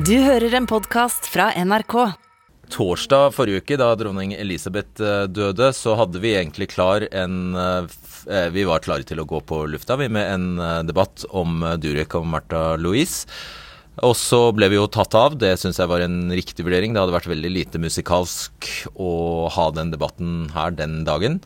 Du hører en podkast fra NRK. Torsdag forrige uke, da dronning Elisabeth eh, døde, så hadde vi egentlig klar en eh, eh, Vi var klare til å gå på lufta vi med en debatt om Durek og Martha Louise. Og så ble vi jo tatt av. Det syns jeg var en riktig vurdering. Det hadde vært veldig lite musikalsk å ha den debatten her den dagen.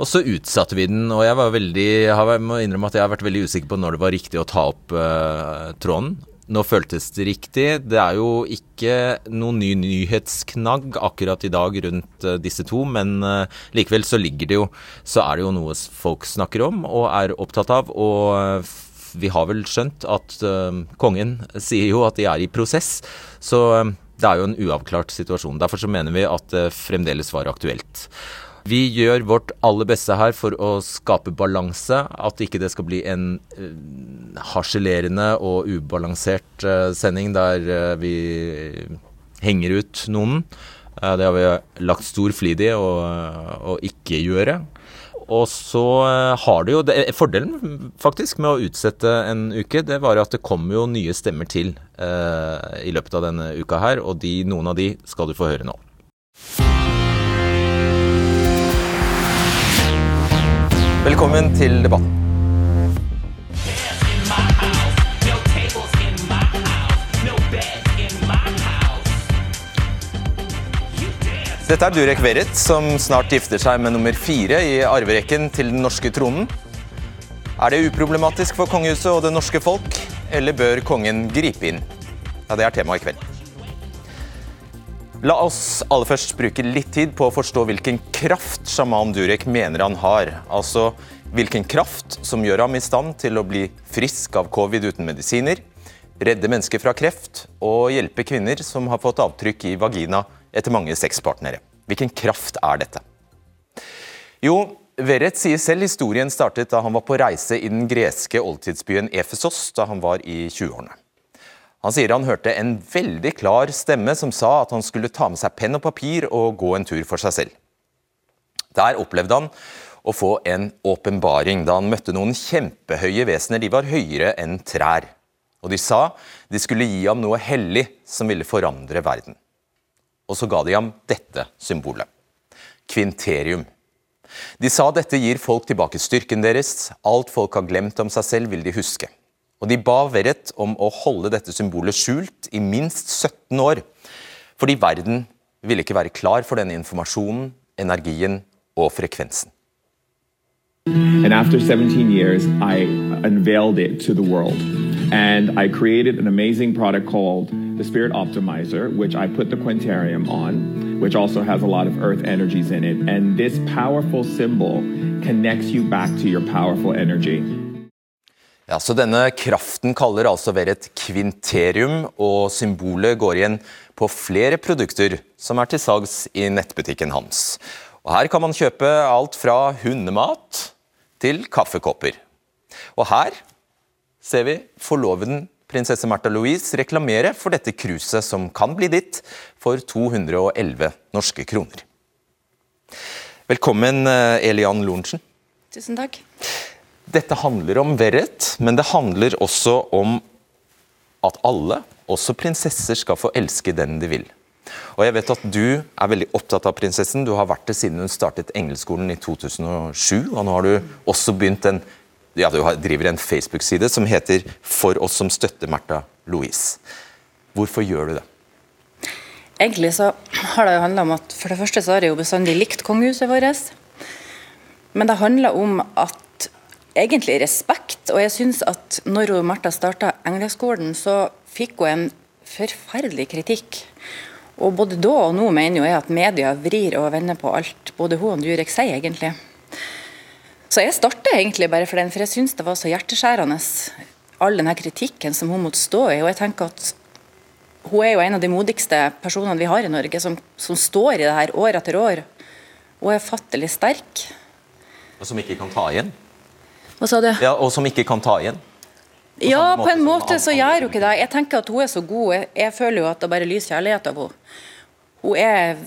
Og så utsatte vi den, og jeg var veldig jeg må innrømme at jeg har vært veldig usikker på når det var riktig å ta opp uh, tråden. Nå føltes det riktig. Det er jo ikke noen ny nyhetsknagg akkurat i dag rundt eh, disse to, men eh, likevel så ligger det jo Så er det jo noe folk snakker om og er opptatt av. Og eh, vi har vel skjønt at kongen sier jo at de er i prosess. Så det er jo en uavklart situasjon. Derfor så mener vi at det fremdeles var aktuelt. Vi gjør vårt aller beste her for å skape balanse, at ikke det skal bli en eh, harselerende og ubalansert eh, sending der eh, vi henger ut noen. Det har vi lagt stor flid i å, å ikke gjøre. Og så har det jo det, Fordelen faktisk med å utsette en uke, det var at det kommer jo nye stemmer til eh, i løpet av denne uka her, og de, noen av de skal du få høre nå. Velkommen til debatten. Dette er Durek Verret, som snart gifter seg med nummer fire i arverekken til den norske tronen. Er det uproblematisk for kongehuset og det norske folk, eller bør kongen gripe inn? Ja, Det er temaet i kveld. La oss aller først bruke litt tid på å forstå hvilken kraft sjaman Durek mener han har. Altså hvilken kraft som gjør ham i stand til å bli frisk av covid uten medisiner, redde mennesker fra kreft og hjelpe kvinner som har fått avtrykk i vagina etter mange sexpartnere. Hvilken kraft er dette? Jo, Verrett sier selv historien startet da han var på reise i den greske oldtidsbyen Efesos da han var i 20-årene. Han sier han hørte en veldig klar stemme som sa at han skulle ta med seg penn og papir og gå en tur for seg selv. Der opplevde han å få en åpenbaring da han møtte noen kjempehøye vesener. De var høyere enn trær. Og de sa de skulle gi ham noe hellig som ville forandre verden. Og så ga de ham dette symbolet. Kvinterium. De sa dette gir folk tilbake styrken deres. Alt folk har glemt om seg selv, vil de huske. Og de ba Verrett om å holde dette symbolet skjult i minst 17 år. Fordi verden ville ikke være klar for denne informasjonen, energien og frekvensen. And after 17 years, I unveiled it to the world. And I created an amazing product called the Spirit Optimizer, which I put the Quintarium on, which also has a lot of earth energies in it. And this powerful symbol connects you back to your powerful energy. Ja, så Denne kraften kaller altså Verret kvinterium, og symbolet går igjen på flere produkter som er til salgs i nettbutikken hans. Og Her kan man kjøpe alt fra hundemat til kaffekopper. Og her ser vi forloveden prinsesse Märtha Louise reklamere for dette cruiset som kan bli ditt for 211 norske kroner. Velkommen, eh, Elian Lorentzen. Tusen takk. Dette handler om Verret, men det handler også om at alle, også prinsesser, skal få elske den de vil. Og jeg vet at du er veldig opptatt av prinsessen. Du har vært det siden hun startet Engelskolen i 2007. Og nå har du også begynt en ja, du driver en Facebook-side som heter 'For oss som støtter Märtha Louise'. Hvorfor gjør du det? Egentlig så har det jo handla om at for det første så har jeg jo bestandig likt kongehuset vårt. Men det handler om at egentlig respekt. Og jeg syns at når Martha starta Engleskolen, så fikk hun en forferdelig kritikk. Og både da og nå mener jo jeg at media vrir og vender på alt både hun og Durek sier, egentlig. Så jeg starta egentlig bare for den, for jeg syns det var så hjerteskjærende, all denne kritikken som hun måtte stå i. Og jeg tenker at hun er jo en av de modigste personene vi har i Norge, som, som står i det her år etter år. Og er fattelig sterk. Og som ikke kan ta igjen? Hva sa du? Ja, Og som ikke kan ta igjen? Ja, på en måte så gjør hun ikke det. Jeg tenker at hun er så god. Jeg, jeg føler jo at det bare lyser kjærlighet av henne. Hun er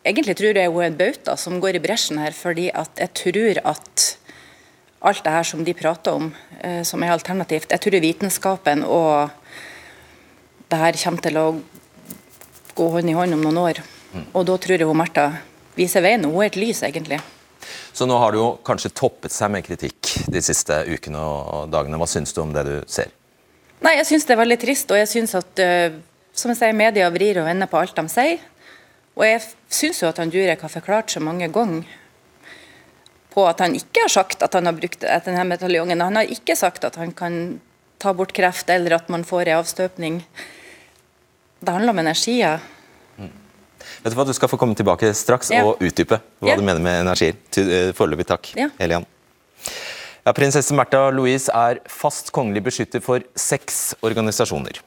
Egentlig tror jeg hun er en bauta som går i bresjen her, fordi at jeg tror at alt det her som de prater om, eh, som er alternativt Jeg tror vitenskapen og det her kommer til å gå hånd i hånd om noen år. Og da tror jeg hun Martha viser veien. Hun er et lys, egentlig. Så nå har det jo kanskje toppet seg med kritikk de siste ukene og dagene. Hva syns du om det du ser? Nei, jeg syns det er veldig trist, og jeg syns at uh, som jeg sier, media vrir og vender på alt de sier. Og jeg syns jo at han Durek har forklart så mange ganger på at han ikke har sagt at han har brukt denne medaljongen. Han har ikke sagt at han kan ta bort kreft, eller at man får en avstøpning. Det handler om energier. Vet du hva, Du skal få komme tilbake straks ja. og utdype hva ja. du mener med energier. Eh, foreløpig takk, ja. Elian. Ja, prinsesse Märtha Louise er fast kongelig beskytter for seks organisasjoner.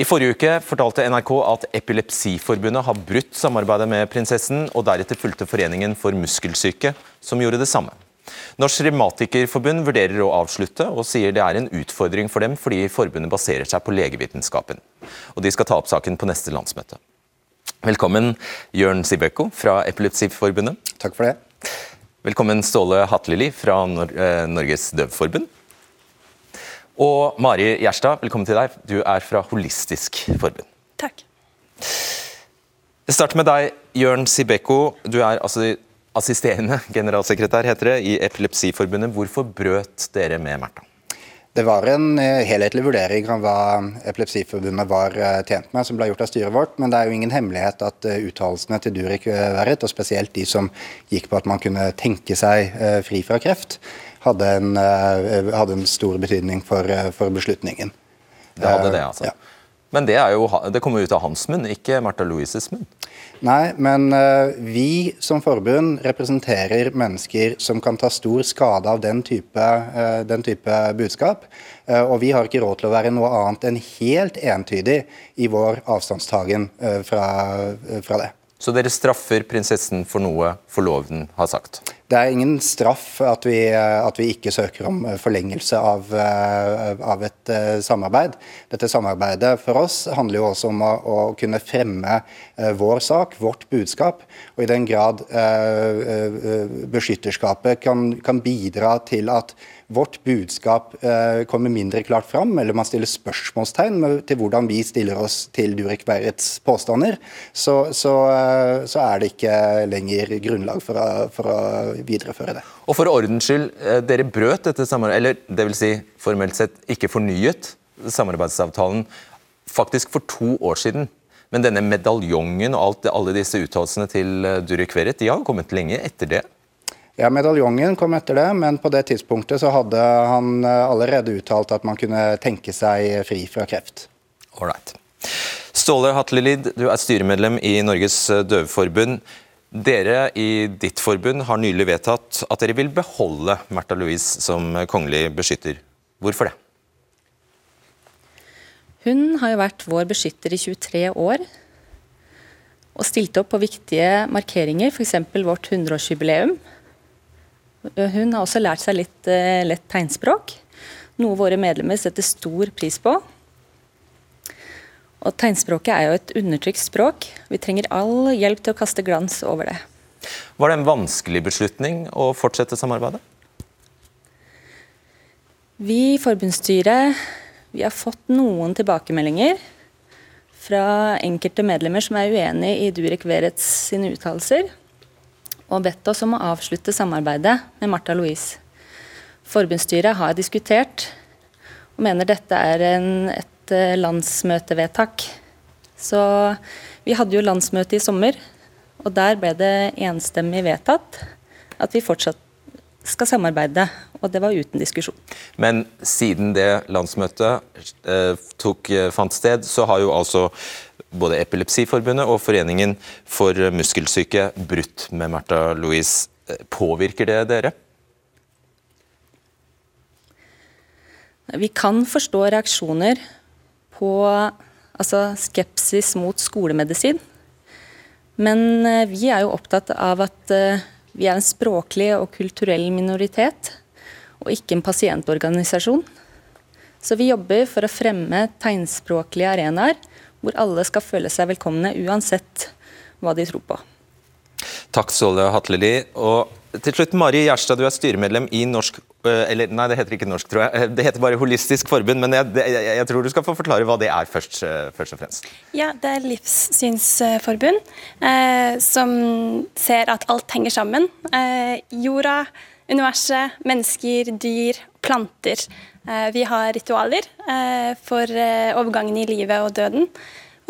I forrige uke fortalte NRK at Epilepsiforbundet har brutt samarbeidet med prinsessen, og deretter fulgte Foreningen for muskelsyke, som gjorde det samme. Norsk Revmatikerforbund vurderer å avslutte, og sier det er en utfordring for dem fordi forbundet baserer seg på legevitenskapen. Og De skal ta opp saken på neste landsmøte. Velkommen Jørn Sibeko fra Epilepsiforbundet. Takk for det. Velkommen Ståle Hatlili fra Nor Norges Døvforbund. Og Mari Gjerstad, velkommen til deg. Du er fra Holistisk Forbund. Takk. Jeg starter med deg, Jørn Sibeko. Du er altså assisterende generalsekretær heter det, i Epilepsiforbundet. Hvorfor brøt dere med Märtha? Det var en eh, helhetlig vurdering av hva Epilepsiforbundet var eh, tjent med, som ble gjort av styret vårt. Men det er jo ingen hemmelighet at eh, uttalelsene til Durek Verret, og spesielt de som gikk på at man kunne tenke seg fri fra kreft, hadde en, hadde en stor betydning for, for, beslutningen. Det hadde det, altså. Ja. Men det, jo, det kommer ut av hans munn, ikke Martha Louises munn? Nei, men uh, vi som forbund representerer mennesker som kan ta stor skade av den type, uh, den type budskap. Uh, og vi har ikke råd til å være noe annet enn helt entydig i vår avstandstagen fra, fra det. Så dere straffer prinsessen for noe forloveden har sagt? Det er ingen straff at vi, at vi ikke søker om forlengelse av, av, et eh, samarbeid. Dette samarbeidet for oss handler jo også om å, å kunne fremme eh, vår sak, vårt budskap. Og i den grad eh, beskytterskapet kan, kan bidra til at vårt budskap eh, kommer mindre klart fram, eller man stiller spørsmålstegn til hvordan vi stiller oss til Durek Beirets påstander, så, så, eh, så, er det ikke lenger grunnlag for å, for å, videreføre det. Og For ordens skyld, eh, dere brøt dette samarbeidet, eller det vil si formelt sett ikke fornyet samarbeidsavtalen faktisk for to år siden. Men denne medaljongen og alt, alle disse uttalelsene til Durek Verret de har kommet lenge etter det? Ja, Medaljongen kom etter det, men på det tidspunktet så hadde han eh, allerede uttalt at man kunne tenke seg fri fra kreft. Alright. Ståle Hatlelid, du er styremedlem i Norges eh, døveforbund. Dere i ditt forbund har nylig vedtatt at dere vil beholde Märtha Louise som kongelig beskytter. Hvorfor det? Hun har jo vært vår beskytter i 23 år. Og stilt opp på viktige markeringer, f.eks. vårt 100-årsjubileum. Hun har også lært seg litt uh, lett tegnspråk, noe våre medlemmer setter stor pris på. Og Tegnspråket er jo et undertrykt språk. Vi trenger all hjelp til å kaste glans over det. Var det en vanskelig beslutning å fortsette samarbeidet? Vi i forbundsstyret vi har fått noen tilbakemeldinger fra enkelte medlemmer som er uenig i Durek Verets sine uttalelser og bedt oss om å avslutte samarbeidet med Martha Louise. Forbundsstyret har diskutert og mener dette er en, et eh, landsmøtevedtak. Så vi hadde jo landsmøte i sommer, og der ble det enstemmig vedtatt at vi fortsatt skal samarbeide, og det var uten diskusjon. Men siden det landsmøtet eh, tok, eh, fant sted, så har jo altså både Epilepsiforbundet og Foreningen for muskelsyke brutt med Märtha Louise. Påvirker det dere? Vi kan forstå reaksjoner på altså skepsis mot skolemedisin. Men eh, vi er jo opptatt av at eh, vi er en språklig og kulturell minoritet, og ikke en pasientorganisasjon. Så vi jobber for å fremme tegnspråklige arenaer hvor alle skal føle seg velkomne uansett hva de tror på. Takk, Ståle Hatleli. Og Til slutt, Mari Gjerstad, du er styremedlem i Norsk eh, eller nei, det heter ikke Norsk, tror jeg. Det heter bare Holistisk forbund. Men jeg, jeg, jeg tror du skal få forklare hva det er først, eh, først og fremst. Ja, det er livssynsforbund eh, som ser at alt henger sammen. Eh, jorda, universet, mennesker, dyr, planter. Eh, vi har ritualer eh, for overgangen i livet og døden.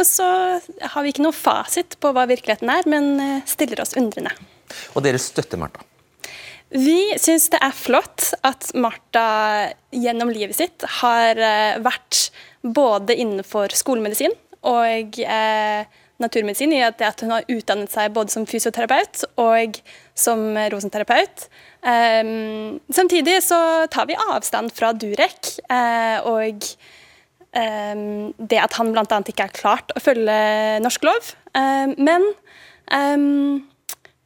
Og så har vi ikke noe fasit på hva virkeligheten er, men stiller oss undrende. Og dere støtter Martha? Vi syns det er flott at Martha gjennom livet sitt har eh, vært både innenfor skolemedisin og eh, naturmedisin, i at hun har utdannet seg både som fysioterapeut og som rosenterapeut. Um, samtidig så tar vi avstand fra Durek uh, og um, det at han bl.a. ikke er klart å følge norsk lov. Uh, men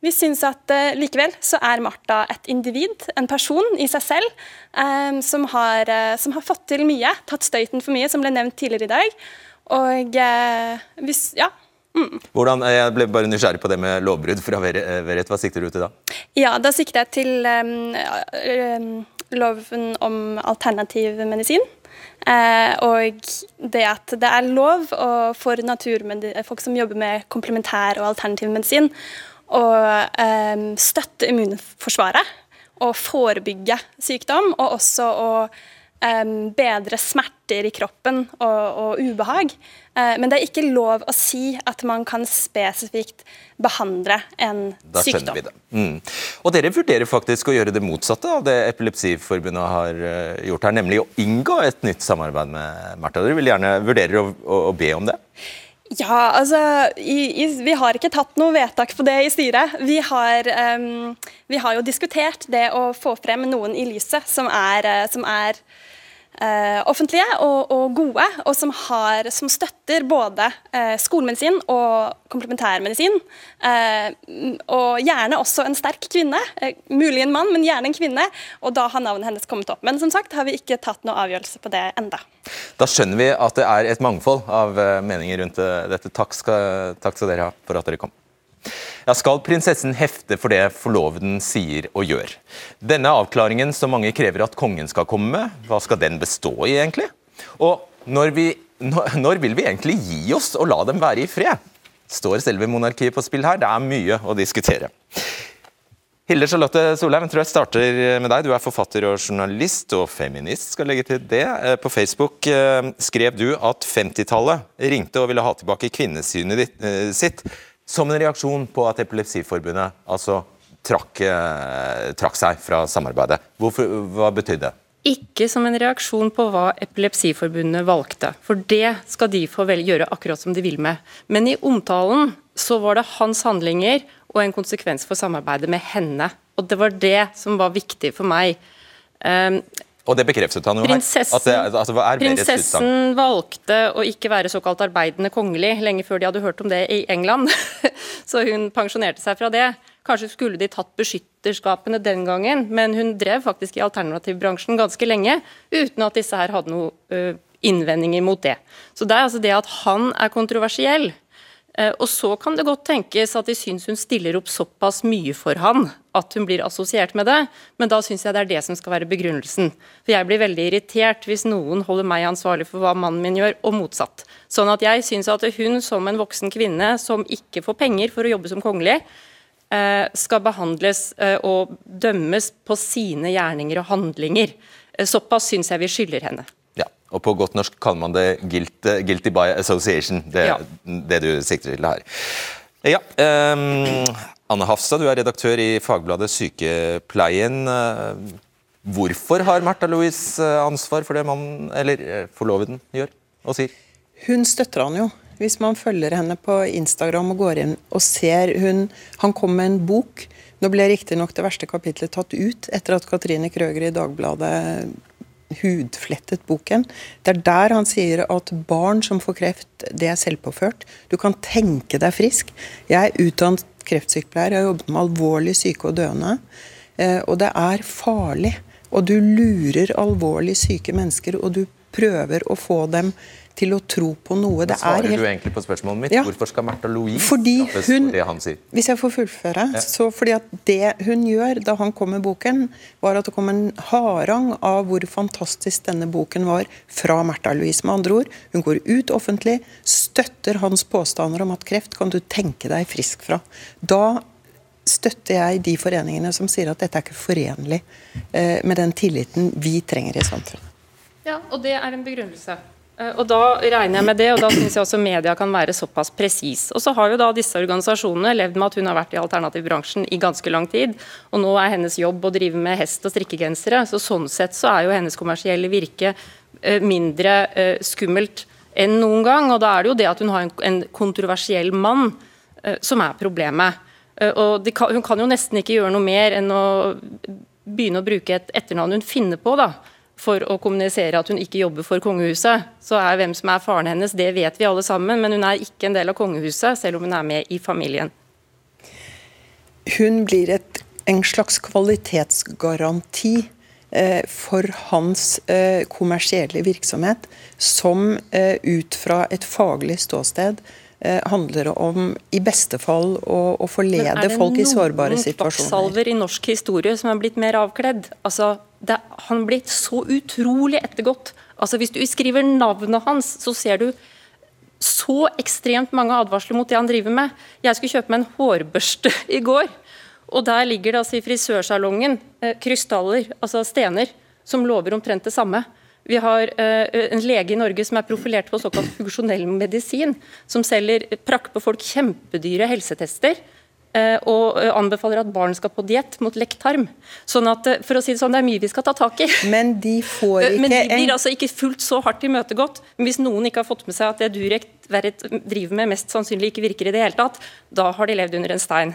vi syns at uh, likevel så er Martha et individ, en person i seg selv, um, som, har, uh, som, har, fått til mye, tatt støyten for mye, som ble nevnt tidligere i dag. Og hvis, ja. Mm. Hvordan, jeg ble bare nysgjerrig på det med lovbrudd fra Verit. Hva sikter du til da? Ja, Da sikter jeg til um, loven om alternativ medisin. Eh, og det at det er lov for folk som jobber med komplementær og alternativ medisin, å um, støtte immunforsvaret og forebygge sykdom, og også å um, bedre smerter i kroppen og, og ubehag. Uh, men det er ikke lov å si at man kan spesifikt behandle en da sykdom. Da skjønner vi det. Mm. Og dere vurderer faktisk å gjøre det motsatte av det Epilepsiforbundet har uh, gjort her, nemlig å inngå et nytt samarbeid med Martha. Dere vil gjerne vurdere å, å, å be om det? Ja, altså i, i, Vi har ikke tatt noe vedtak på det i styret. Vi har, um, vi har jo diskutert det å få frem noen i lyset som er, eh, som er uh, offentlige og, og, gode, og som, har, som støtter både eh, skolemedisin og komplementærmedisin. Uh, og gjerne også en sterk kvinne. mulig en mann, men gjerne en kvinne. Og da har navnet hennes kommet opp. Men som sagt har vi ikke tatt noe avgjørelse på det enda. Da skjønner vi at det er et mangfold av meninger rundt dette. Takk skal, takk skal dere ha for at dere kom. Ja, Skal prinsessen hefte for det forloveden sier og gjør? Denne avklaringen som mange krever at kongen skal komme med, hva skal den bestå i egentlig? Og når, vi, når vil vi egentlig gi oss og la dem være i fred? Står selve monarkiet på spill her? Det er mye å diskutere. Hilde Charlotte Solheim, jeg tror jeg starter med deg. Du er forfatter og journalist, og feminist, skal legge til det. Eh, på Facebook eh, skrev du at 50-tallet ringte og ville ha tilbake kvinnesynet eh, sitt som en reaksjon på at Epilepsiforbundet altså trakk, eh, trakk seg fra samarbeidet. Hvorfor, hva betydde det? Ikke som en reaksjon på hva Epilepsiforbundet valgte, for det skal de få gjøre akkurat som de vil med. Men i omtalen så var det hans handlinger og en konsekvens for samarbeidet med henne. Og det var det som var viktig for meg. Og det bekreftet han jo prinsessen, her. At det, at prinsessen valgte å ikke være såkalt arbeidende kongelig lenge før de hadde hørt om det i England. Så hun pensjonerte seg fra det. Kanskje skulle de tatt beskytterskapene den gangen, men hun drev faktisk i alternativbransjen ganske lenge uten at disse her hadde noen innvendinger mot det. Så det er altså det at han er kontroversiell, og så kan det godt tenkes at de syns hun stiller opp såpass mye for han at hun blir assosiert med det, men da syns jeg det er det som skal være begrunnelsen. For jeg blir veldig irritert hvis noen holder meg ansvarlig for hva mannen min gjør, og motsatt. Sånn at jeg syns at hun som en voksen kvinne som ikke får penger for å jobbe som kongelig, eh, skal behandles eh, og dømmes på sine gjerninger og handlinger. Såpass syns jeg vi skylder henne. Og på godt norsk kaller man det guilty, guilty by association, det, ja. det, du sikter til her. Ja, um, Anne Hafstad, du er redaktør i fagbladet Sykepleien. Hvorfor har Märtha Louise eh, ansvar for det mannen, eller eh, forloveden, gjør og sier? Hun støtter han jo. Hvis man følger henne på Instagram og går inn og ser hun Han kom med en bok. Nå ble riktignok det verste kapitlet tatt ut etter at Katrine Krøger i Dagbladet hudflettet boken. Det er der han sier at barn som får kreft, det er selvpåført. Du kan tenke deg frisk. Jeg er utdannet kreftsykepleier, jeg har jobbet med alvorlig syke og døende. Eh, og det er farlig. Og du lurer alvorlig syke mennesker, og du prøver å få dem til å tro på noe. Men Det er svarer helt du egentlig på spørsmålet mitt? Ja. Hvorfor skal Märtha Louise Fordi straffes hun, for det han sier? Hvis jeg får fullføre. så fordi at Det hun gjør da han kom med boken, var at det kom en harang av hvor fantastisk denne boken var fra Märtha Louise. Med andre ord, hun går ut offentlig, støtter hans påstander om at kreft kan du tenke deg frisk fra. Da støtter jeg de foreningene som sier at dette er ikke forenlig eh, med den tilliten vi trenger i samfunnet. Ja, og det er en begrunnelse. Eh, Og Da regner jeg med det, og da syns jeg også media kan være såpass presis. Og så har jo da disse organisasjonene levd med at hun har vært i alternativbransjen i ganske lang tid. Og nå er hennes jobb å drive med hest og strikkegensere, så sånn sett så er jo hennes kommersielle virke eh, mindre eh, skummelt enn noen gang. Og da er det jo det at hun har en, kontroversiell mann som er problemet. Og kan, hun kan jo nesten ikke gjøre noe mer enn å begynne å bruke et etternavn hun finner på, da for å kommunisere at hun ikke jobber for kongehuset. Så er hvem som er faren hennes, det vet vi alle sammen, men hun er ikke en del av kongehuset, selv om hun er med i familien. Hun blir et, en slags kvalitetsgaranti eh, for hans eh, kommersielle virksomhet, som eh, ut fra et faglig ståsted eh, handler om i beste fall å, å forlede folk i sårbare situasjoner. er det noen kvakksalver i norsk historie som er blitt mer avkledd? Altså, det, han blir så utrolig ettergått. Altså, hvis du skriver navnet hans, så ser du så ekstremt mange advarsler mot det han driver med. Jeg skulle kjøpe meg en hårbørste i går, og der ligger det altså i frisørsalongen eh, krystaller, altså stener, som lover omtrent det samme. Vi har eh, en lege i Norge som er profilert på såkalt funksjonell medisin, som selger prakker på folk kjempedyre helsetester. Eh, Og eh, anbefaler at barn skal på diett mot lekt tarm. Sånn at, eh, for å si Det sånn, det er mye vi skal ta tak i. Men de får ikke Men de blir altså ikke fullt så hardt imøtegått. Hvis noen ikke har fått med seg at det Durek driver med, mest sannsynlig ikke virker i det hele tatt, da har de levd under en stein.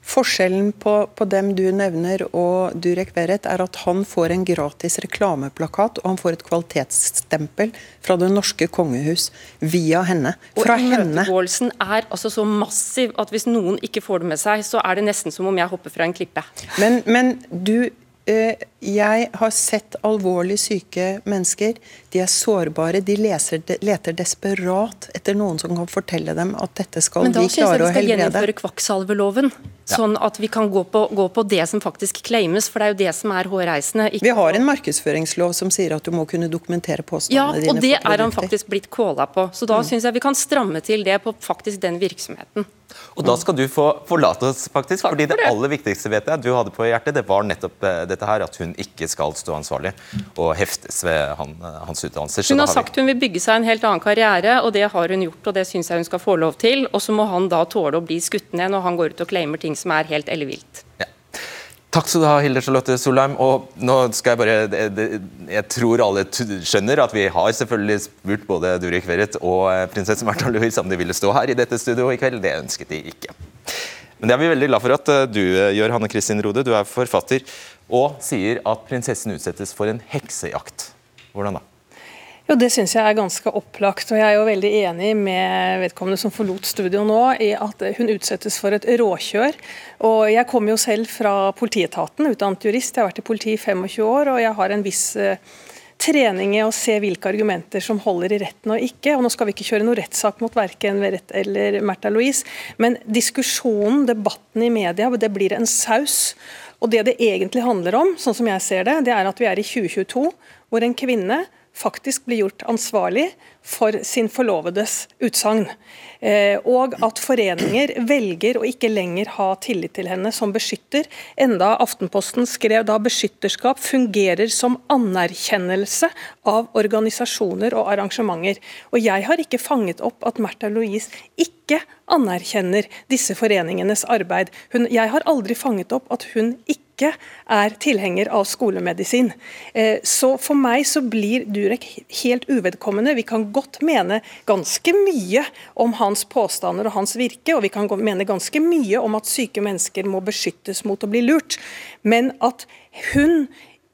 Forskjellen på, på dem du nevner og Durek Verret er at han får en gratis reklameplakat og han får et kvalitetsstempel fra det norske kongehus via henne. Fra og Imøtegåelsen er altså så massiv at hvis noen ikke får det med seg, så er det nesten som om jeg hopper fra en klippe. Men, men du, eh, jeg har sett alvorlig syke mennesker. De er sårbare. De leser, de, leter desperat etter noen som kan fortelle dem at dette skal Men da synes jeg klare vi skal gjennomføre kvakksalveloven. Sånn at vi kan gå på, gå på det som faktisk claimes, for det er jo det som er hårreisende. ikke Vi har en markedsføringslov som sier at du må kunne dokumentere Ja, påstandene dine. og det er han faktisk blitt kåla på. Så da syns jeg vi kan stramme til det på faktisk den virksomheten. Og da skal du få forlate oss, faktisk. fordi det, for det. aller viktigste vet jeg du hadde på hjertet, det var nettopp eh, dette her, at hun ikke skal stå ansvarlig og heftes ved han, eh, hans utdannelser. Så Hun har har vi- sagt hun vil bygge seg en helt annen karriere, og det har hun gjort, og det syns jeg hun skal få lov til. Og så må han da tåle å bli skutt ned når han går ut og claimer ting som er helt ellevilt. Takk skal du ha, Hilde Charlotte Solheim. Og nå skal jeg bare Jeg tror alle skjønner at vi har selvfølgelig spurt både Durek Verret og eh, prinsesse Märtha Louise om de ville stå her i dette studioet i kveld. Det ønsket de ikke. Men det er vi veldig glad for at eh, du eh, gjør, Hanne Kristin Rode. Du er forfatter og sier at prinsessen utsettes for en heksejakt. Hvordan da? Jo, Det syns jeg er ganske opplagt. og Jeg er jo veldig enig med vedkommende som forlot studio nå, i at hun utsettes for et råkjør. Og Jeg kommer jo selv fra politietaten, utdannet jurist. Jeg har vært i politiet i 25 år, og jeg har en viss eh, trening i å se hvilke argumenter som holder i retten og ikke. og Nå skal vi ikke kjøre noe rettssak mot verken Verrett eller Märtha Louise, men diskusjonen, debatten i media, det blir en saus. Og Det det egentlig handler om, sånn som jeg ser det, det er at vi er i 2022, hvor en kvinne faktisk blir gjort ansvarlig for sin forlovedes utsagn. Eh, og at foreninger velger å ikke lenger ha tillit til henne som beskytter. Enda Aftenposten skrev da beskytterskap fungerer som anerkjennelse av organisasjoner og arrangementer. Og jeg har ikke fanget opp at Märtha Louise ikke anerkjenner disse foreningenes arbeid. Hun, jeg har aldri fanget opp at hun ikke er tilhenger av skolemedisin. Eh, Så for meg så blir Durek helt uvedkommende. Vi kan godt mene ganske mye om hans påstander og hans virke, og vi kan mene ganske mye om at syke mennesker må beskyttes mot å bli lurt. Men at hun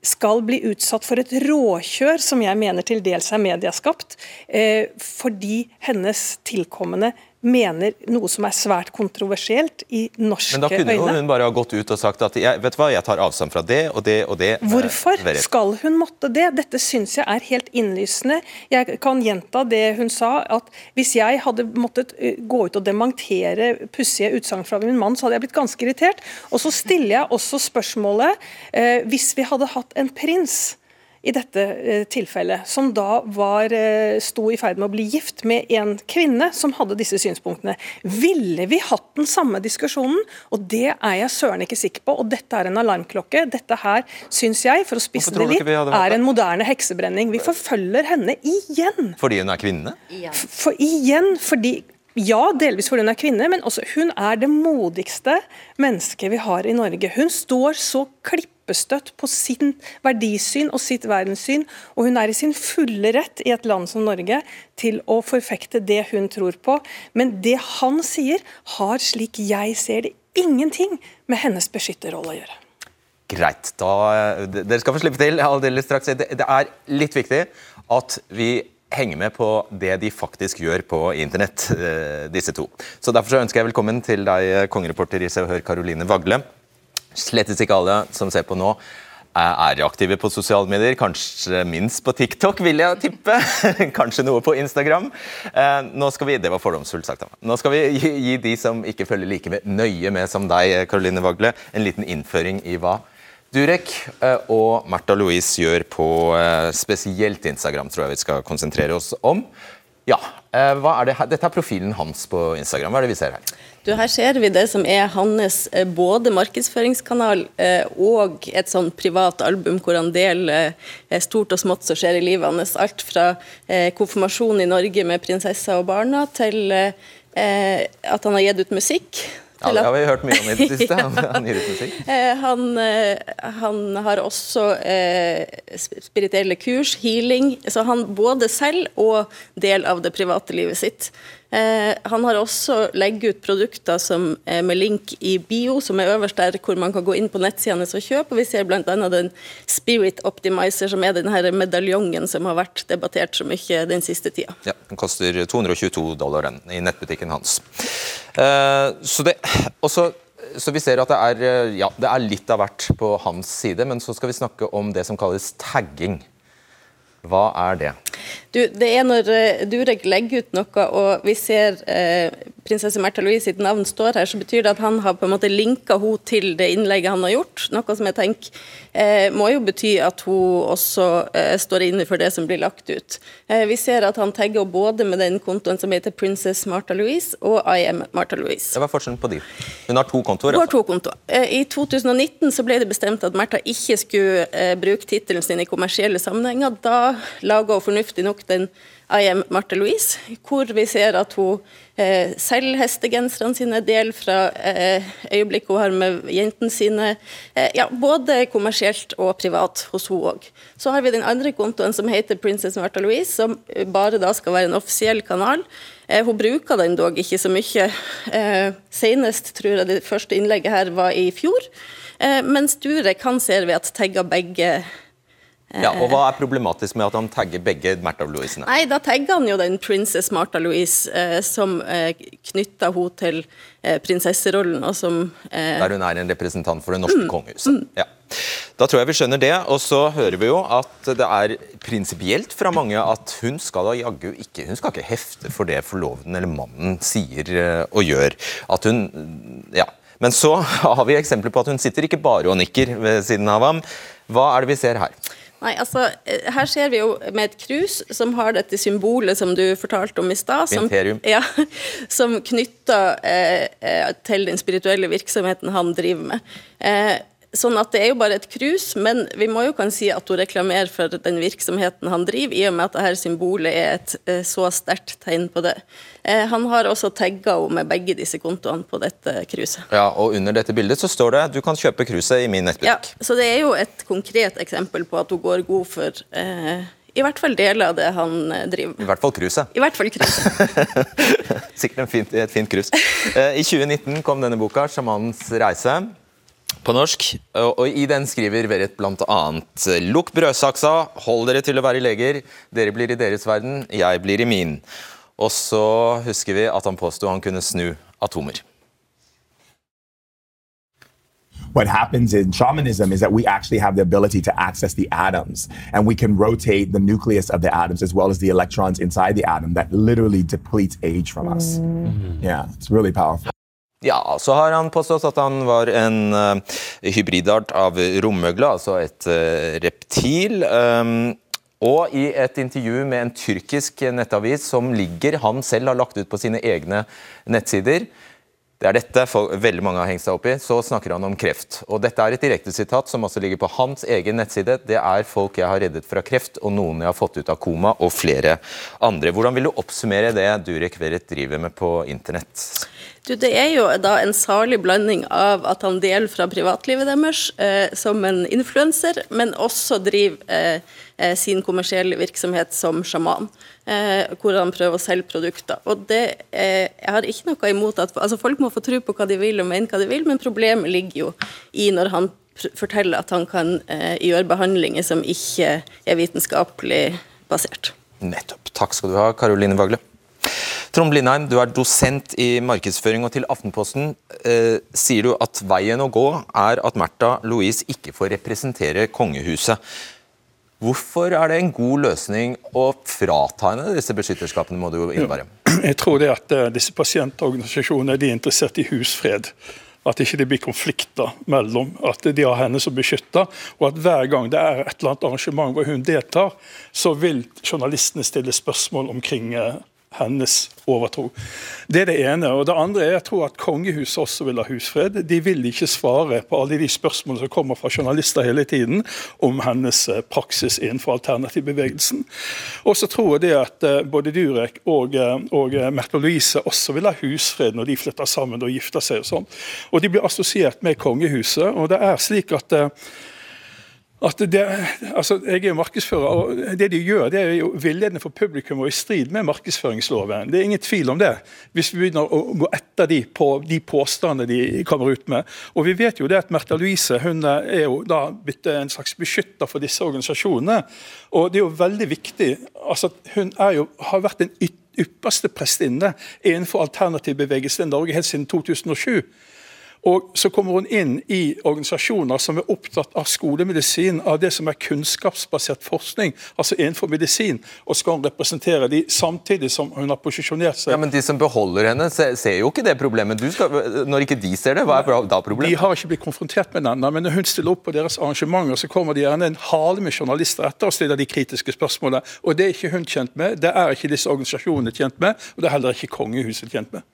skal bli utsatt for et råkjør som jeg mener til dels er medieskapt, eh, fordi hennes tilkommende mener noe som er svært kontroversielt i norske Men da kunne øyne. hun bare ha gått ut og sagt at jeg, vet hva, jeg tar avstand fra det og det og det. eh, Hvorfor skal hun måtte det? Dette syns jeg er helt innlysende. Jeg kan gjenta det hun sa, at hvis jeg hadde måttet eh, gå ut og dementere pussige utsagn fra min mann, så hadde jeg blitt ganske irritert. Og så stiller jeg også spørsmålet, eh, hvis vi hadde hatt en prins i dette eh, tilfellet, som da var, eh, sto i ferd med å bli gift med en kvinne som hadde disse synspunktene. Ville vi hatt den samme diskusjonen? Og det er jeg søren ikke sikker på. Og dette er en alarmklokke. Dette her syns jeg, for å spisse det litt, er en moderne heksebrenning. Vi forfølger henne igjen. Fordi hun er kvinne? Igjen. For igjen, fordi ja, delvis fordi hun er kvinne, men også hun er det modigste mennesket vi har i Norge. Hun står så klippestøtt på sin verdisyn og sitt verdenssyn, og hun er i sin fulle rett i et land som Norge til å forfekte det hun tror på. Men det han sier, har, slik jeg ser det, ingenting med hennes beskytterrolle å gjøre. Greit. Da, dere skal få slippe til straks. Det, er litt viktig at vi henger med på det de faktisk gjør på internett, eh, disse to. Så Derfor så ønsker jeg velkommen til deg, eh, kongereporter i Hør, Karoline Vagle. Slettes ikke alle som ser på nå, eh, er aktive på sosiale medier. Kanskje minst på TikTok, vil jeg tippe. Kanskje noe på Instagram. Eh, Nå skal vi, Det var fordomsfullt sagt. Nå skal vi gi, gi de som ikke følger like med, nøye med som deg, Karoline Vagle, en liten innføring i hva Durek eh, og Märtha Louise gjør på spesielt Instagram, tror jeg vi skal konsentrere oss om. Ja, hva er det her? Dette er profilen hans på Instagram. Hva er det vi ser her? Du, her ser vi det som er hans eh, både markedsføringskanal eh, og et sånn privat album hvor han deler eh, stort og smått som skjer i livet hans. Alt fra konfirmasjon i Norge med prinsesser og barna, til at han har gitt ut musikk. Ja, det har vi hørt mye om i det siste. Han, han gir ut musikk. Eh, han, han har også eh, spirituelle kurs, healing. Så han både selv og del av det private livet sitt. Eh, han har også legget ut produkter som, er med link i bio, som er øverst der, hvor man kan gå inn på nettsidene og kjøpe. Vi ser bl.a. den Spirit Optimizer, som er den medaljongen som har vært debattert så mye den siste tida. Ja, Den koster 222 dollar i nettbutikken hans. Eh, så, det, også, så vi ser at det er, eh, ja, det er litt av hvert på hans side, men så skal vi snakke om det som kalles tagging. Hva er det? Du, det er når eh, Durek legger ut noe, og vi ser eh, prinsesse Märtha Louise sitt navn står her, så betyr det at han har på en måte linka henne til det innlegget han har gjort. Noe som jeg tenker eh, må jo bety at hun også eh, står inne for det som blir lagt ut. Eh, vi ser at han tagger henne både med den kontoen som heter Princess Martha Louise og I am Martha Louise. Det var forskjellen på de. Hun har to kontoer. Hun har to kontoer. Eh, I 2019 så ble det bestemt at Märtha ikke skulle bruke tittelen sin i kommersielle sammenhenger. Da laga hun fornuftig nok den I am Marte Louise, hvor vi ser at hun eh, selger hestegenserne sine, del fra eh, øyeblikket hun har med jentene sine. Eh, ja, både kommersielt og privat hos hun òg. Så har vi den andre kontoen som heter Princess Märtha Louise, som bare da skal være en offisiell kanal. Eh, Hun bruker den dog ikke så mye. Eh, senest tror jeg det første innlegget her var i fjor. Eh, mens Durek han ser vi at tagger begge. Ja, og Hva er problematisk med at han tagger begge Märtha Louise? Nei, da tagger han jo den prinsesse Martha Louise eh, som eh, knytter henne til eh, prinsesserollen, og som eh, Der hun er en representant for det norske kongehuset. Ja. Da tror jeg vi skjønner det. Og så hører vi jo at det er prinsipielt fra mange at hun skal da jaggu ikke Hun skal ikke hefte for det forloveden eller mannen sier eh, og gjør. At hun Ja. Men så har vi eksempler på at hun sitter ikke bare og nikker ved siden av ham. Hva er det vi ser her? Nei, altså, eh, Her ser vi jo med et krus som har dette symbolet som du fortalte om i stad. Som, ja, som knytter eh, eh, til den spirituelle virksomheten han driver med. Eh, sånn at Det er jo bare et krus, men vi må jo kan si at hun reklamerer for den virksomheten han driver, i og med at dette symbolet er et eh, så sterkt tegn på det. Eh, han har også tagga henne med begge disse kontoene på dette kruset. Ja, og Under dette bildet så står det du kan kjøpe kruset i min Ja, så det er jo et konkret eksempel på at hun går god for eh, i hvert fall deler av det han eh, driver med. I hvert fall cruiset. I hvert fall kruset. Sikkert fint, et fint krus. I 2019 kom denne boka, 'Sjamanens reise', på norsk. Og, og I den skriver Verrett bl.a.: Lukk brødsaksa, hold dere til å være leger. Dere blir i deres verden, jeg blir i min. Og så husker vi at han påsto han kunne snu atomer. what happens in shamanism is that we actually have the ability to access the atoms and we can rotate the nucleus of the atoms as well as the electrons inside the atom that literally depletes age from us. Yeah, it's really powerful. Ja, så har han påstått at han var en uh, hybridart av romøgle, altså et uh, reptil. Um, og i et intervju med en tyrkisk nettavis som ligger han selv har lagt ut på sine egne nettsider, det er dette for veldig mange har hengt seg opp i. Så snakker han om kreft. Og Dette er et direktesitat som altså ligger på hans egen nettside. Det er folk jeg har reddet fra kreft, og noen jeg har fått ut av koma, og flere andre. Hvordan vil du oppsummere det Durek Verret driver med på internett? Du, det er jo da en salig blanding av at han deler fra privatlivet deres eh, som en influenser, men også driver eh, eh, sin kommersielle virksomhet som sjaman. Eh, hvor han prøver å selge produkter. Og det, eh, Jeg har ikke noe imot at altså Folk må få tro på hva de vil og mene hva de vil, men problemet ligger jo i når han forteller at han kan eh, gjøre behandlinger som ikke er vitenskapelig basert. Nettopp. Takk skal du ha, Karoline Vagle. Trond Blindheim, du er dosent i markedsføring, og til Aftenposten eh, sier du at veien å gå er at Märtha Louise ikke får representere kongehuset. Hvorfor er det en god løsning å frata henne disse beskytterskapene, må du innebære? Jeg tror det at eh, disse pasientorganisasjonene er interessert i husfred. At ikke det blir konflikter mellom. At de har henne som beskytter. Og at hver gang det er et eller annet arrangement hvor hun deltar, så vil journalistene stille spørsmål omkring eh, hennes overtro. Det er det ene. Og det andre er jeg tror at kongehuset også vil ha husfred. De vil ikke svare på alle de spørsmålene som kommer fra journalister hele tiden om hennes eh, praksis innenfor alternativbevegelsen. Og så tror jeg det at eh, både Durek og, eh, og Märtha Louise også vil ha husfred når de flytter sammen og gifter seg og sånn. Og de blir assosiert med kongehuset. og det er slik at at det, altså Jeg er jo markedsfører, og det de gjør, det er jo villedende for publikum og i strid med markedsføringsloven. Det er ingen tvil om det, hvis vi begynner å gå etter de, på, de påstandene de kommer ut med. Og Vi vet jo det at Märtha Louise hun er jo da blitt en slags beskytter for disse organisasjonene. og Det er jo veldig viktig. altså Hun jo, har vært en ypperste prestinne innenfor alternativbevegelsen i Norge helt siden 2007. Og så kommer hun inn i organisasjoner som er opptatt av skolemedisin, av det som er kunnskapsbasert forskning, altså innenfor medisin, og skal hun representere de samtidig som hun har posisjonert seg. Ja, Men de som beholder henne, ser jo ikke det problemet. Skal, når ikke de ser det, hva er da problemet? De har ikke blitt konfrontert med den, men når hun stiller opp på deres arrangementer, så kommer de gjerne en hale med journalister etter og stiller de kritiske spørsmålene. Og det er ikke hun kjent med, det er ikke disse organisasjonene tjent med, og det er heller ikke kongehuset tjent med.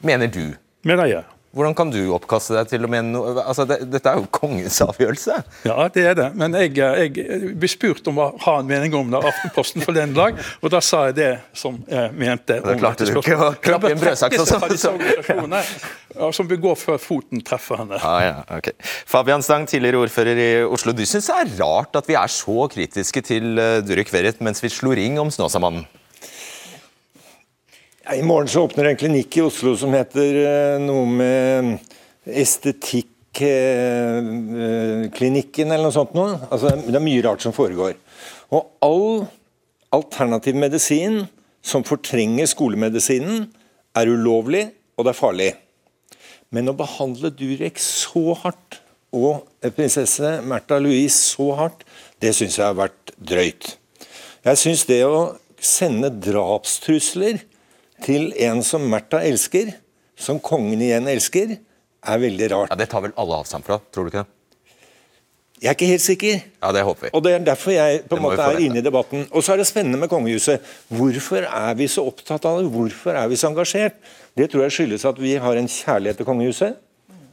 Mener du? Mener jeg. Hvordan kan du oppkaste deg til og med no altså det, Dette er jo kongens avgjørelse. Ja, det er det. Men jeg, jeg ble spurt om å ha en mening om det av Aftenposten for den dag, og da sa jeg det som jeg mente. Da klarte du ikke å klappe i en brødsaks også. Som vil gå før foten treffer henne. Ah, ja, okay. Fabian Stang, tidligere ordfører i Oslo. Du syns det er rart at vi er så kritiske til eh, Durek Verret mens vi slo ring om Snåsamannen? I morgen så åpner en klinikk i Oslo som heter eh, noe med estetikklinikken eller noe sånt noe. Altså, det er mye rart som foregår. Og all alternativ medisin som fortrenger skolemedisinen, er ulovlig, og det er farlig. Men å behandle Durek så hardt, og prinsesse Märtha Louise så hardt, det syns jeg har vært drøyt. Jeg syns det å sende drapstrusler til en som Märtha elsker, som kongen igjen elsker, er veldig rart. Ja, Det tar vel alle avstand fra, tror du ikke det? Jeg er ikke helt sikker. Ja, Det håper vi. Og Det er derfor jeg på en måte er inne i debatten. Og så er det spennende med kongehuset. Hvorfor er vi så opptatt av det? Hvorfor er vi så engasjert? Det tror jeg skyldes at vi har en kjærlighet til kongehuset.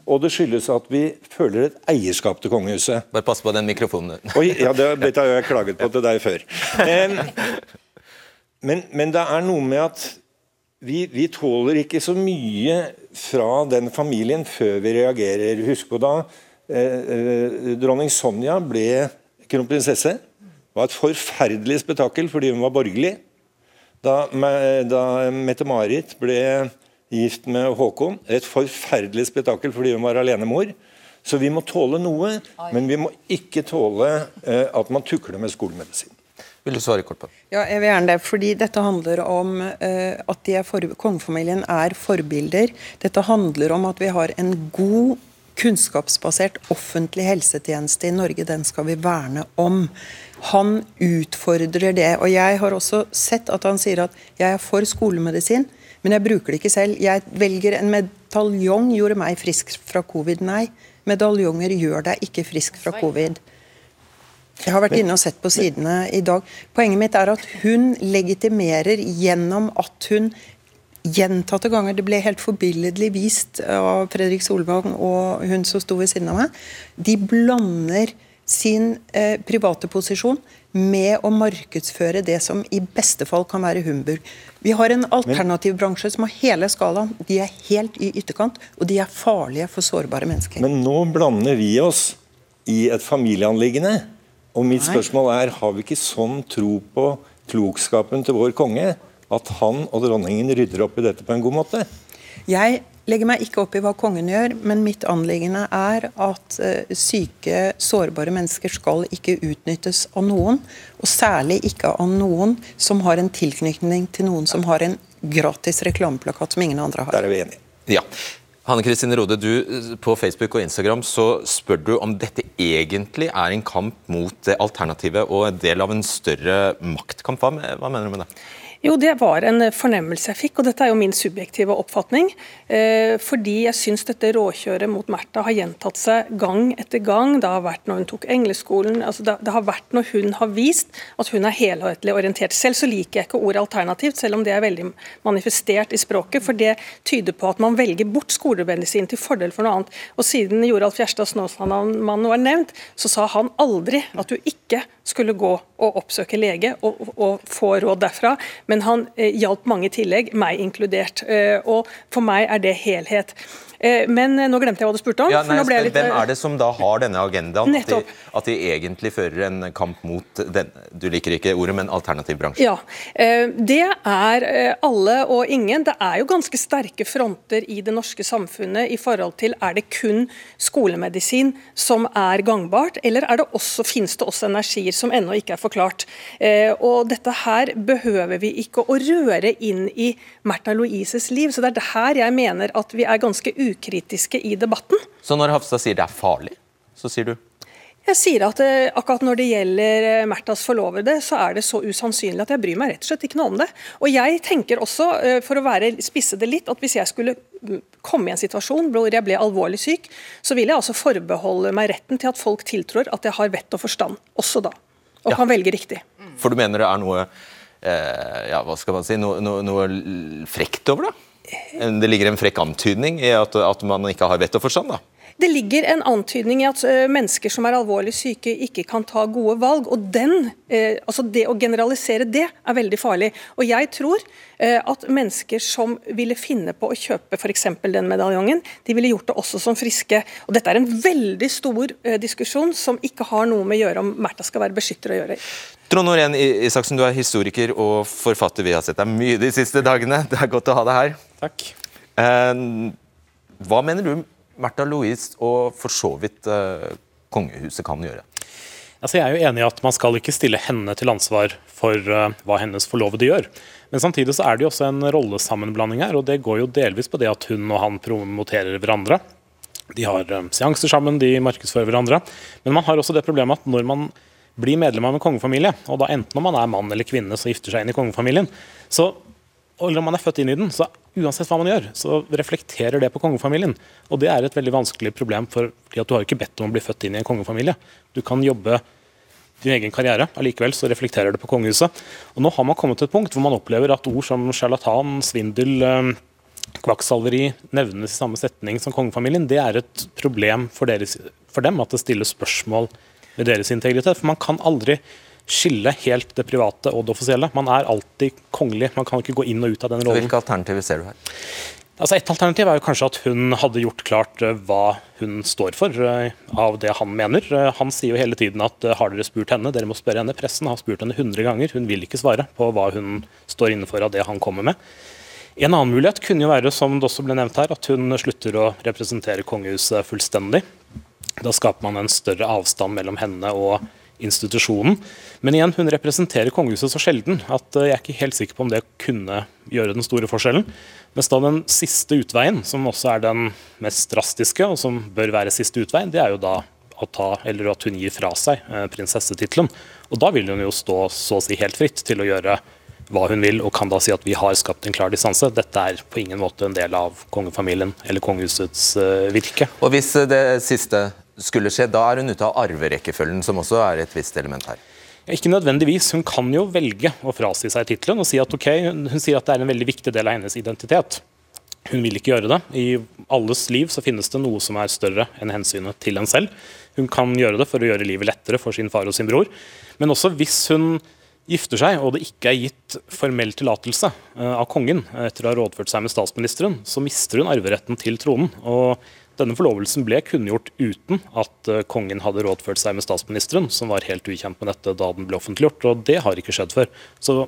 Og det skyldes at vi føler et eierskap til kongehuset. Bare pass på den mikrofonen. Oi, ja, det, har jeg klaget på til deg før. Men, men det er noe med at vi, vi, tåler ikke så mye fra den familien før vi reagerer. Husk på da eh, eh dronning Sonja ble kronprinsesse. Det var et forferdelig spetakkel fordi hun var borgerlig. Da, da Mette-Marit ble gift med Håkon, et forferdelig spetakkel fordi hun var alenemor. Så vi må tåle noe, men vi må ikke tåle eh, at man tukler med skolemedisin. Vil du svare kort på? Ja, jeg vil gjerne det. fordi Dette handler om uh, at de er for, kongefamilien er forbilder. Dette handler om at vi har en god, kunnskapsbasert offentlig helsetjeneste i Norge. Den skal vi verne om. Han utfordrer det. og Jeg har også sett at han sier at jeg er for skolemedisin, men jeg bruker det ikke selv. Jeg velger en medaljong gjorde meg frisk fra covid. Nei, medaljonger gjør deg ikke frisk fra covid. Jeg har vært inne og sett på sidene i dag. Poenget mitt er at hun legitimerer gjennom at hun gjentatte ganger Det ble helt forbilledlig vist av Fredrik Solvang og hun som sto ved siden av meg. De blander sin eh, private posisjon med å markedsføre det som i beste fall kan være humbug. Vi har en alternativ bransje som har hele skalaen. De er helt i ytterkant, og de er farlige for sårbare mennesker. Men nå blander vi oss i et familieanliggende. Og mitt spørsmål er, har vi ikke sånn tro på klokskapen til vår konge at han og dronningen rydder opp i dette på en god måte? Jeg legger meg ikke opp i hva kongen gjør, men mitt anliggende er at eh, syke, sårbare mennesker skal ikke utnyttes av noen. Og særlig ikke av noen som har en tilknytning til noen som har en gratis reklameplakat som ingen andre har. Der er vi enige. Ja. Hanne Kristine Rode, du, på Facebook og Instagram så spør du om dette egentlig er en kamp mot det alternativet og en del av en større maktkamp. Hva mener du med det? Jo, det var en fornemmelse jeg fikk, og dette er jo min subjektive oppfatning. Eh, fordi jeg syns dette råkjøret mot Märtha har gjentatt seg gang etter gang. Det har vært når hun tok engleskolen, altså det, har vært når hun har vist at hun er helhetlig orientert. Selv så liker jeg ikke ordet alternativt, selv om det er veldig manifestert i språket. For det tyder på at man velger bort skolemedisin til fordel for noe annet. Og siden Joralf Gjerstad Snåsamannen var nevnt, så sa han aldri at du ikke skulle gå og oppsøke lege og, og få råd derfra. Men han eh, hjalp mange i tillegg, meg inkludert. Eh, og for meg er det helhet. Eh, men eh, nå glemte jeg hva du spurte om. Ja, nei, litt, Hvem eh, er det som da har denne agendaen? At de, at de egentlig fører en kamp mot den, du liker ikke ordet, men alternativ bransje? Ja, Det er alle og ingen. Det er jo ganske sterke fronter i det norske samfunnet i forhold til er det kun skolemedisin som er gangbart, eller er det også, finnes det også energier som ennå ikke er forklart. Og Dette her behøver vi ikke å røre inn i Märtha Louises liv. så Det er det her jeg mener at vi er ganske ukritiske i debatten. Så når Hafstad sier det er farlig, så sier du Jeg sier at eh, akkurat når det gjelder eh, Märthas forlovede, så er det så usannsynlig at jeg bryr meg rett og slett ikke noe om det. Og jeg tenker også, eh, for å være, spisse det litt, at hvis jeg skulle mm, komme i en situasjon hvor jeg ble alvorlig syk, så vil jeg altså forbeholde meg retten til at folk tiltrår at jeg har vett og forstand, også da. Og Ja. kan velge riktig. For du mener det er noe eh, ja, hva skal man si, noe, noe, noe frekt over det? Det ligger en frekk antydning i at, at man ikke har vett og forstand? da? Det ligger en antydning i at mennesker som er alvorlig syke, ikke kan ta gode valg. og den, eh, altså Det å generalisere det er veldig farlig. Og Jeg tror eh, at mennesker som ville finne på å kjøpe f.eks. den medaljongen, de ville gjort det også som friske. Og Dette er en veldig stor eh, diskusjon som ikke har noe med å gjøre om Märtha skal være beskytter å gjøre. Trond Norén Isaksen, du er historiker og forfatter. Vi har sett deg mye de siste dagene. Det er godt å ha deg her. Takk. Eh, hva mener du Märtha Louise og for så vidt eh, kongehuset kan gjøre? Altså, jeg er jo enig i at Man skal ikke stille henne til ansvar for uh, hva hennes forlovede gjør. Men samtidig så er det jo også en rollesammenblanding her. og Det går jo delvis på det at hun og han promoterer hverandre. De har uh, seanser sammen, de markedsfører hverandre. Men man har også det problemet at når man blir medlem av en kongefamilie, og da enten om man er mann eller kvinne som gifter seg inn i kongefamilien, så eller om man er født inn i den, så uansett hva man gjør, så reflekterer det på kongefamilien. Og det er et veldig vanskelig problem, for, du har ikke bedt om å bli født inn i en kongefamilie. Du kan jobbe din egen karriere, allikevel så reflekterer det på kongehuset. Og nå har man kommet til et punkt hvor man opplever at ord som sjarlatan, svindel, eh, kvakksalveri nevnes i samme setning som kongefamilien. Det er et problem for, deres, for dem at det stilles spørsmål ved deres integritet. For man kan aldri skille helt det private og det offisielle. Man er alltid kongelig. Man kan ikke gå inn og ut av den rollen. Hvilke alternativer ser du her? Altså Et alternativ er jo kanskje at hun hadde gjort klart eh, hva hun står for eh, av det han mener. Eh, Han sier jo hele tiden at har dere spurt henne, dere må spørre henne. Pressen har spurt henne 100 ganger, hun vil ikke svare på hva hun står innenfor av det han kommer med. En annen mulighet kunne jo være, som det også ble nevnt her, at hun slutter å representere kongehuset fullstendig. Da skaper man en større avstand mellom henne og institusjonen. Men igjen, hun representerer kongehuset så sjelden at jeg er ikke helt sikker på om det kunne gjøre den store forskjellen. Mens da den siste utveien, som også er den mest drastiske, og som bør være siste utvei, det er jo da å ta, eller at hun gir fra seg eh, prinsessetittelen. Og da vil hun jo stå så å si helt fritt til å gjøre hva hun vil, og kan da si at vi har skapt en klar distanse. Dette er på ingen måte en del av kongefamilien eller kongehusets uh, virke. Og Hvis det siste skulle skje, da er hun ute av arverekkefølgen, som også er et visst element her? Ikke nødvendigvis. Hun kan jo velge å frasi seg tittelen og si at ok, hun sier at det er en veldig viktig del av hennes identitet. Hun vil ikke gjøre det. I alles liv så finnes det noe som er større enn hensynet til en selv. Hun kan gjøre det for å gjøre livet lettere for sin far og sin bror. Men også hvis hun gifter seg, og det ikke er gitt formell tillatelse eh, av kongen etter å ha rådført seg med statsministeren, så mister hun arveretten til tronen. og denne forlovelsen ble kunngjort uten at eh, kongen hadde rådført seg med statsministeren, som var helt ukjent med dette da den ble offentliggjort, og det har ikke skjedd før. Så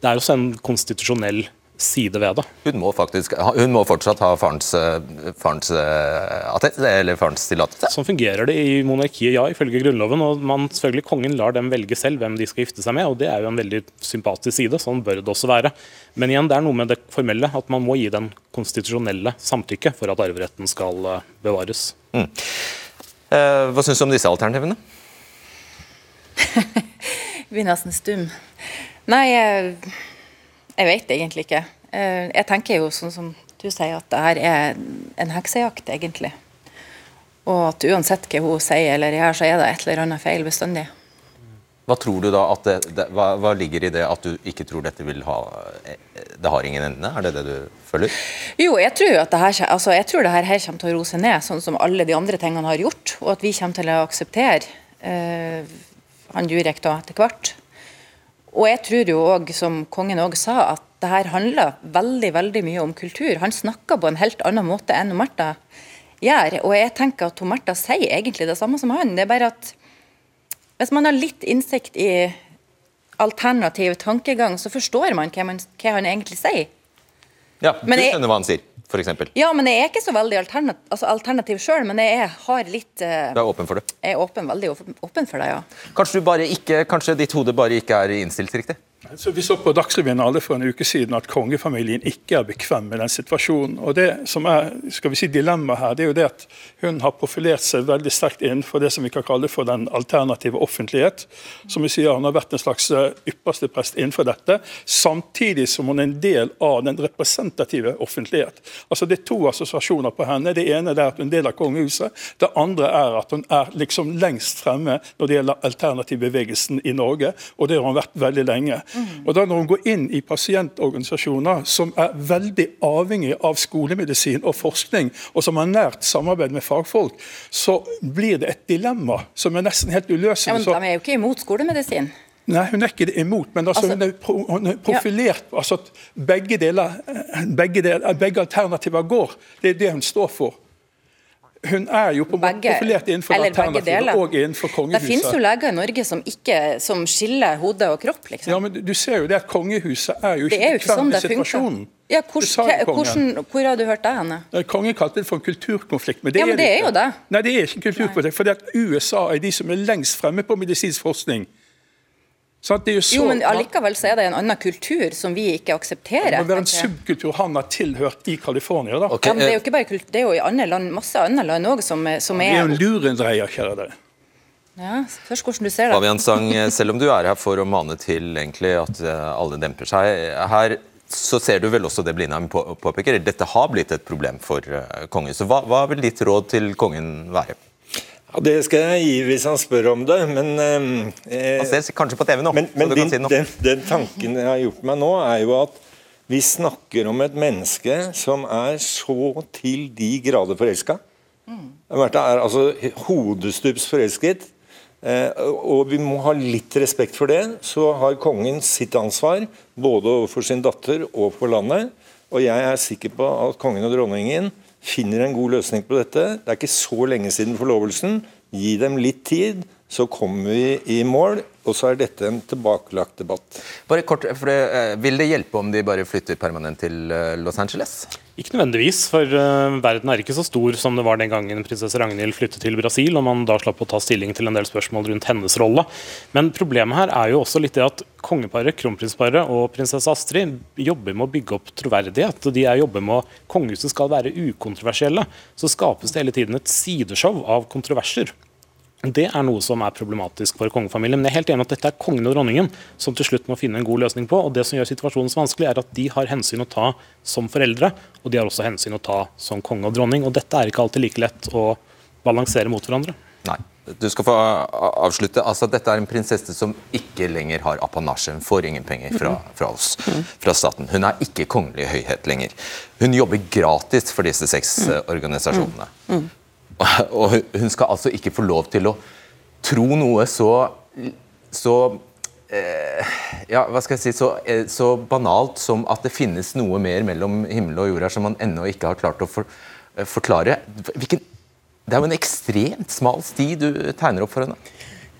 det er også en konstitusjonell side ved det. Hun må, faktisk, hun må fortsatt ha farens, farens, eller farens tillatelse? Sånn fungerer det i monarkiet, ja, ifølge Grunnloven. og man, selvfølgelig Kongen lar dem velge selv hvem de skal gifte seg med, og det er jo en veldig sympatisk side. Sånn bør det også være. Men igjen, det er noe med det formelle, at man må gi den konstitusjonelle samtykke for at arveretten skal eh, bevares. Mm. Eh, hva syns du om disse alternativene? blir nesten stum. Nei, jeg jeg vet egentlig ikke. Eh, jeg tenker jo sånn som du sier, at det her er en heksejakt, egentlig. Og at uansett hva hun sier eller gjør, så er det et eller annet feil bestandig. Hva tror du da at det, det, hva, hva, ligger i det at du ikke tror dette vil ha Det har ingen ende? Er det det du føler? Jo, jeg tror at det her, altså, jeg tror det her, her kommer til å rose ned, sånn som alle de andre tingene har gjort. Og at vi kommer til å akseptere eh, han Durek da etter hvert. Og jeg tror jo òg, som kongen òg sa, at det her handler veldig veldig mye om kultur. Han snakker på en helt annen måte enn Martha gjør. Og jeg tenker at Martha sier egentlig det samme som han. Det er bare at hvis man har litt innsikt i alternativ tankegang, så forstår man hva, man, hva han egentlig sier. Ja, du skjønner hva han sier? f.eks.? Ja, men jeg er ikke så veldig alternativ, altså alternativ sjøl, men jeg har litt uh, Du er åpen for det? Jeg er åpen, veldig åpen, åpen for det, ja. Kanskje, ikke, kanskje ditt hode bare ikke er innstilt riktig? Så Vi så på Dagsrevyen alle for en uke siden at kongefamilien ikke er bekvem med den situasjonen. Og Det som er skal vi si, dilemmaet her, det er jo det at hun har profilert seg veldig sterkt innenfor det som vi kan kalle for den alternative offentlighet. Som vi sier, Hun har vært en slags eh, ypperste prest innenfor dette, samtidig som hun er en del av den representative offentlighet. Altså Det er to assosiasjoner på henne. Det ene er at hun er en del av kongehuset. Det andre er at hun er liksom lengst fremme når det gjelder alternativbevegelsen i Norge, og det har hun vært veldig lenge. Og da Når hun går inn i pasientorganisasjoner som er veldig avhengig av skolemedisin og forskning, og som har nært samarbeid med fagfolk, så blir det et dilemma som er nesten helt uløselig. Ja, men De er jo ikke imot skolemedisin? Nei, hun er ikke imot, men altså, altså, hun, er pro, hun, er profilert ja. altså at begge, deler, begge, deler, begge alternativer går. Det er det hun står for hun er jo på begge, profilert innenfor alternativet og innenfor kongehuset. Det finnes jo leger i Norge som, ikke, som skiller hode og kropp, liksom. Ja, men du ser jo det at kongehuset er jo ikke ikke sånn med situasjonen. Ja, hvor, hvordan, hvor har du hørt det henne? Kongen kalte det for en kulturkonflikt. Men det, ja, men det er, er jo det. Nei, det er ikke en kulturkonflikt. For USA er de som er lengst fremme på medisinsk forskning. Så... jo, men allikevel så er det en annen kultur som vi ikke aksepterer. Det må være en subkultur han har tilhørt i California. da. Okay. Ja, men det er jo ikke bare kultur, det er jo i andre land, masse andre land òg som, som, er Det er jo en lurendreier, kjære dere. Ja, først hvordan du ser det. Fabian Sang, selv om du er her for å mane til egentlig at eh, alle demper seg, her så ser du vel også det Blindheim påpeker, dette har blitt et problem for eh, kongen. Så hva, hva vil ditt råd til kongen være? Ja, Det skal jeg gi hvis han spør om det, men eh, Han ser kanskje på TV nå. Men, men din, si den, den, tanken jeg har gjort meg nå, er jo at vi snakker om et menneske som er så til de grader forelska. Mm. Er altså hodestups forelsket. Eh, og vi må ha litt respekt for det. Så har kongen sitt ansvar, både overfor sin datter og for landet. Og jeg er sikker på at kongen og dronningen finner en god løsning på dette. Det er ikke så lenge siden forlovelsen. Gi dem litt tid, så kommer vi i mål. Og så er dette en tilbakelagt debatt. Bare kort, for det, eh, Vil det hjelpe om de bare flytter permanent til eh, Los Angeles? Ikke nødvendigvis, for uh, verden er ikke så stor som det var den gangen prinsesse Ragnhild flyttet til Brasil, og man da slapp å ta stilling til en del spørsmål rundt hennes rolle. Men problemet her er jo også litt det at kongeparet, kronprinsparet og prinsesse Astrid jobber med å bygge opp troverdighet. og De er jobber med at kongehuset skal være ukontroversielle. Så skapes det hele tiden et sideshow av kontroverser. Det er noe som er problematisk for kongefamilien. Men jeg er helt enig at dette er kongen og dronningen som til slutt må finne en god løsning på. og Det som gjør situasjonen så vanskelig, er at de har hensyn å ta som foreldre, og de har også hensyn å ta som konge og dronning. og Dette er ikke alltid like lett å balansere mot hverandre. Nei. Du skal få avslutte. Altså, dette er en prinsesse som ikke lenger har apanasje. Hun får ingen penger fra, fra oss, fra staten. Hun er ikke kongelig høyhet lenger. Hun jobber gratis for disse seks eh, organisasjonene. Og hun skal altså ikke få lov til å tro noe så, så eh, ja, hva skal jeg si, så, eh, så, banalt som at det finnes noe mer mellom himmel og jord her som man ennå ikke har klart å for, eh, forklare. Hvilken, det er jo en ekstremt smal sti du tegner opp for henne.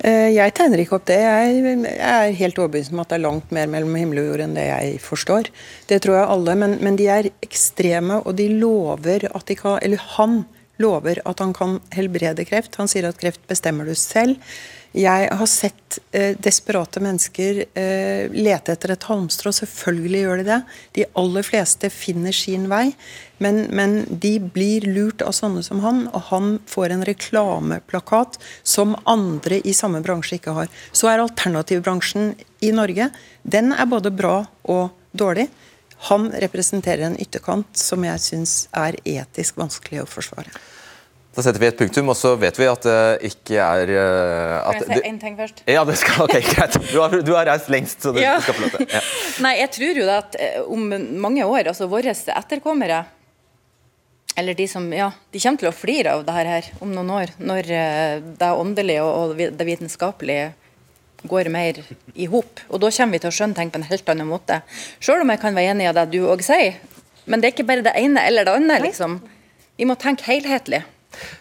Jeg tegner ikke opp det. Jeg er helt overbevist om at det er langt mer mellom himmel og jord enn det jeg forstår. Det tror jeg alle, men, men de er ekstreme, og de lover at de kan Eller han lover at han kan helbrede kreft. Han sier at kreft bestemmer du selv. Jeg har sett eh, desperate mennesker eh, lete etter et halmstrå. Selvfølgelig gjør de det. De aller fleste finner sin vei. Men, men, de blir lurt av sånne som han, og han får en reklameplakat som andre i samme bransje ikke har. Så er alternativbransjen i Norge den er både bra og dårlig. Han representerer en ytterkant som jeg syns er etisk vanskelig å forsvare. Da setter vi et punktum, og så vet vi at det ikke er at, Kan jeg si én ting først? Ja, det skal, ok, greit. Du har, du har reist lengst, så du, Ja. skal få lov til. Ja. Nei, jeg tror jo da at eh, om mange år, altså våre etterkommere eller de som, ja, de kommer til å flire av det her om noen år, når eh, det åndelige og og det vitenskapelige går mer i hop. Og da kommer vi til å skjønne ting på en helt annen måte. Selv om jeg kan være enig i det du òg sier. Men det er ikke bare det ene eller det andre, liksom. Vi må tenke helhetlig.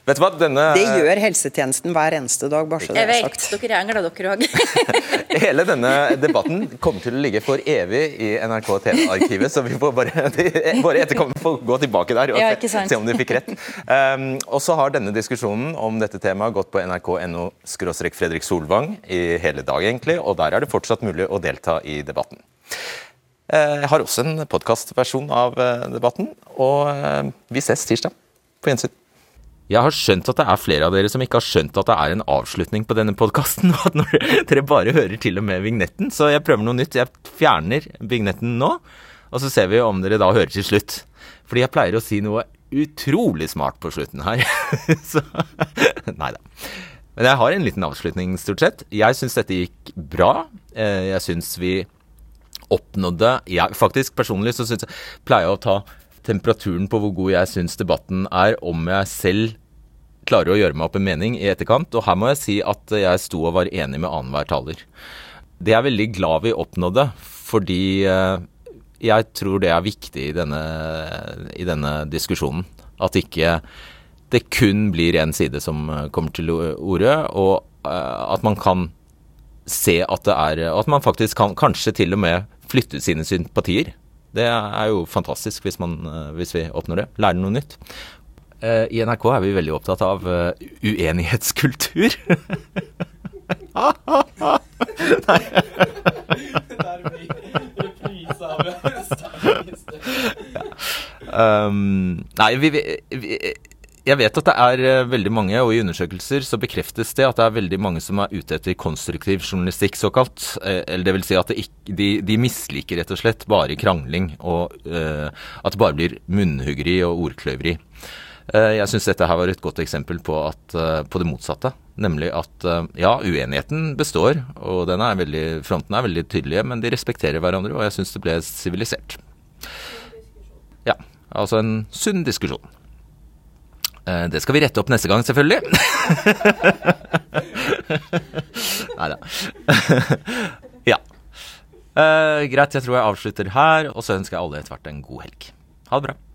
Vet du hva, denne Det gjør helsetjenesten hver eneste dag, bare så det Jeg er vet, dere er engler, dere òg. Hele denne debatten kommer til å ligge for evig i NRK TV-arkivet, så vi får bare, bare etterkomme får gå tilbake der og Ja, se, se om de fikk rett. Um, og så har denne diskusjonen om dette temaet gått på nrk.no Fredrik Solvang i hele dag, egentlig, og der er det fortsatt mulig å delta i debatten. Eh, Jeg har også en podkastversjon av eh, debatten, og eh, vi ses tirsdag. På gjensyn. Jeg har skjønt at det er flere av dere som ikke har skjønt at det er en avslutning på denne podkasten. At dere bare hører til og med vignetten. Så jeg prøver noe nytt. Jeg fjerner vignetten nå, og så ser vi om dere da hører til slutt. Fordi jeg pleier å si noe utrolig smart på slutten her. så Nei da. Men jeg har en liten avslutning, stort sett. Jeg syns dette gikk bra. Eh, Jeg syns vi oppnådde jeg, Faktisk, personlig så synes jeg, pleier å ta temperaturen på hvor god jeg syns debatten er, om jeg selv klarer å gjøre meg opp en mening i etterkant. Og her må jeg si at jeg sto og var enig med annenhver taler. Det er jeg veldig glad vi oppnådde, fordi eh, jeg tror det er viktig i denne, i denne diskusjonen. At ikke det kun blir én side som eh, kommer til orde, og eh, at man kan se at det er At man faktisk kan kanskje til og med flytte sine sympatier. Det er jo fantastisk hvis, man, hvis vi oppnår det. Lære noe nytt. Eh, I NRK er vi veldig opptatt av eh, uenighetskultur. Nei. Um, nei, vi, vi, jeg vet at det er eh, veldig mange, og i undersøkelser så bekreftes det at det er veldig mange som er ute etter konstruktiv journalistikk, såkalt. Eller det vil si at ikke, de, de misliker rett og slett bare krangling, og uh, at det bare blir munnhuggeri og ordkløyveri. Eh, jeg syns dette her var et godt eksempel på, at, eh, på det motsatte. Nemlig at eh, ja, uenigheten består, og den er veldig, frontene er veldig tydelige, men de respekterer hverandre, og jeg syns det ble sivilisert. Ja, altså en sunn diskusjon. Det skal vi rette opp neste gang, selvfølgelig. Nei da. ja. Uh, greit, jeg tror jeg avslutter her, og så ønsker jeg alle etter hvert en god helg. Ha det bra.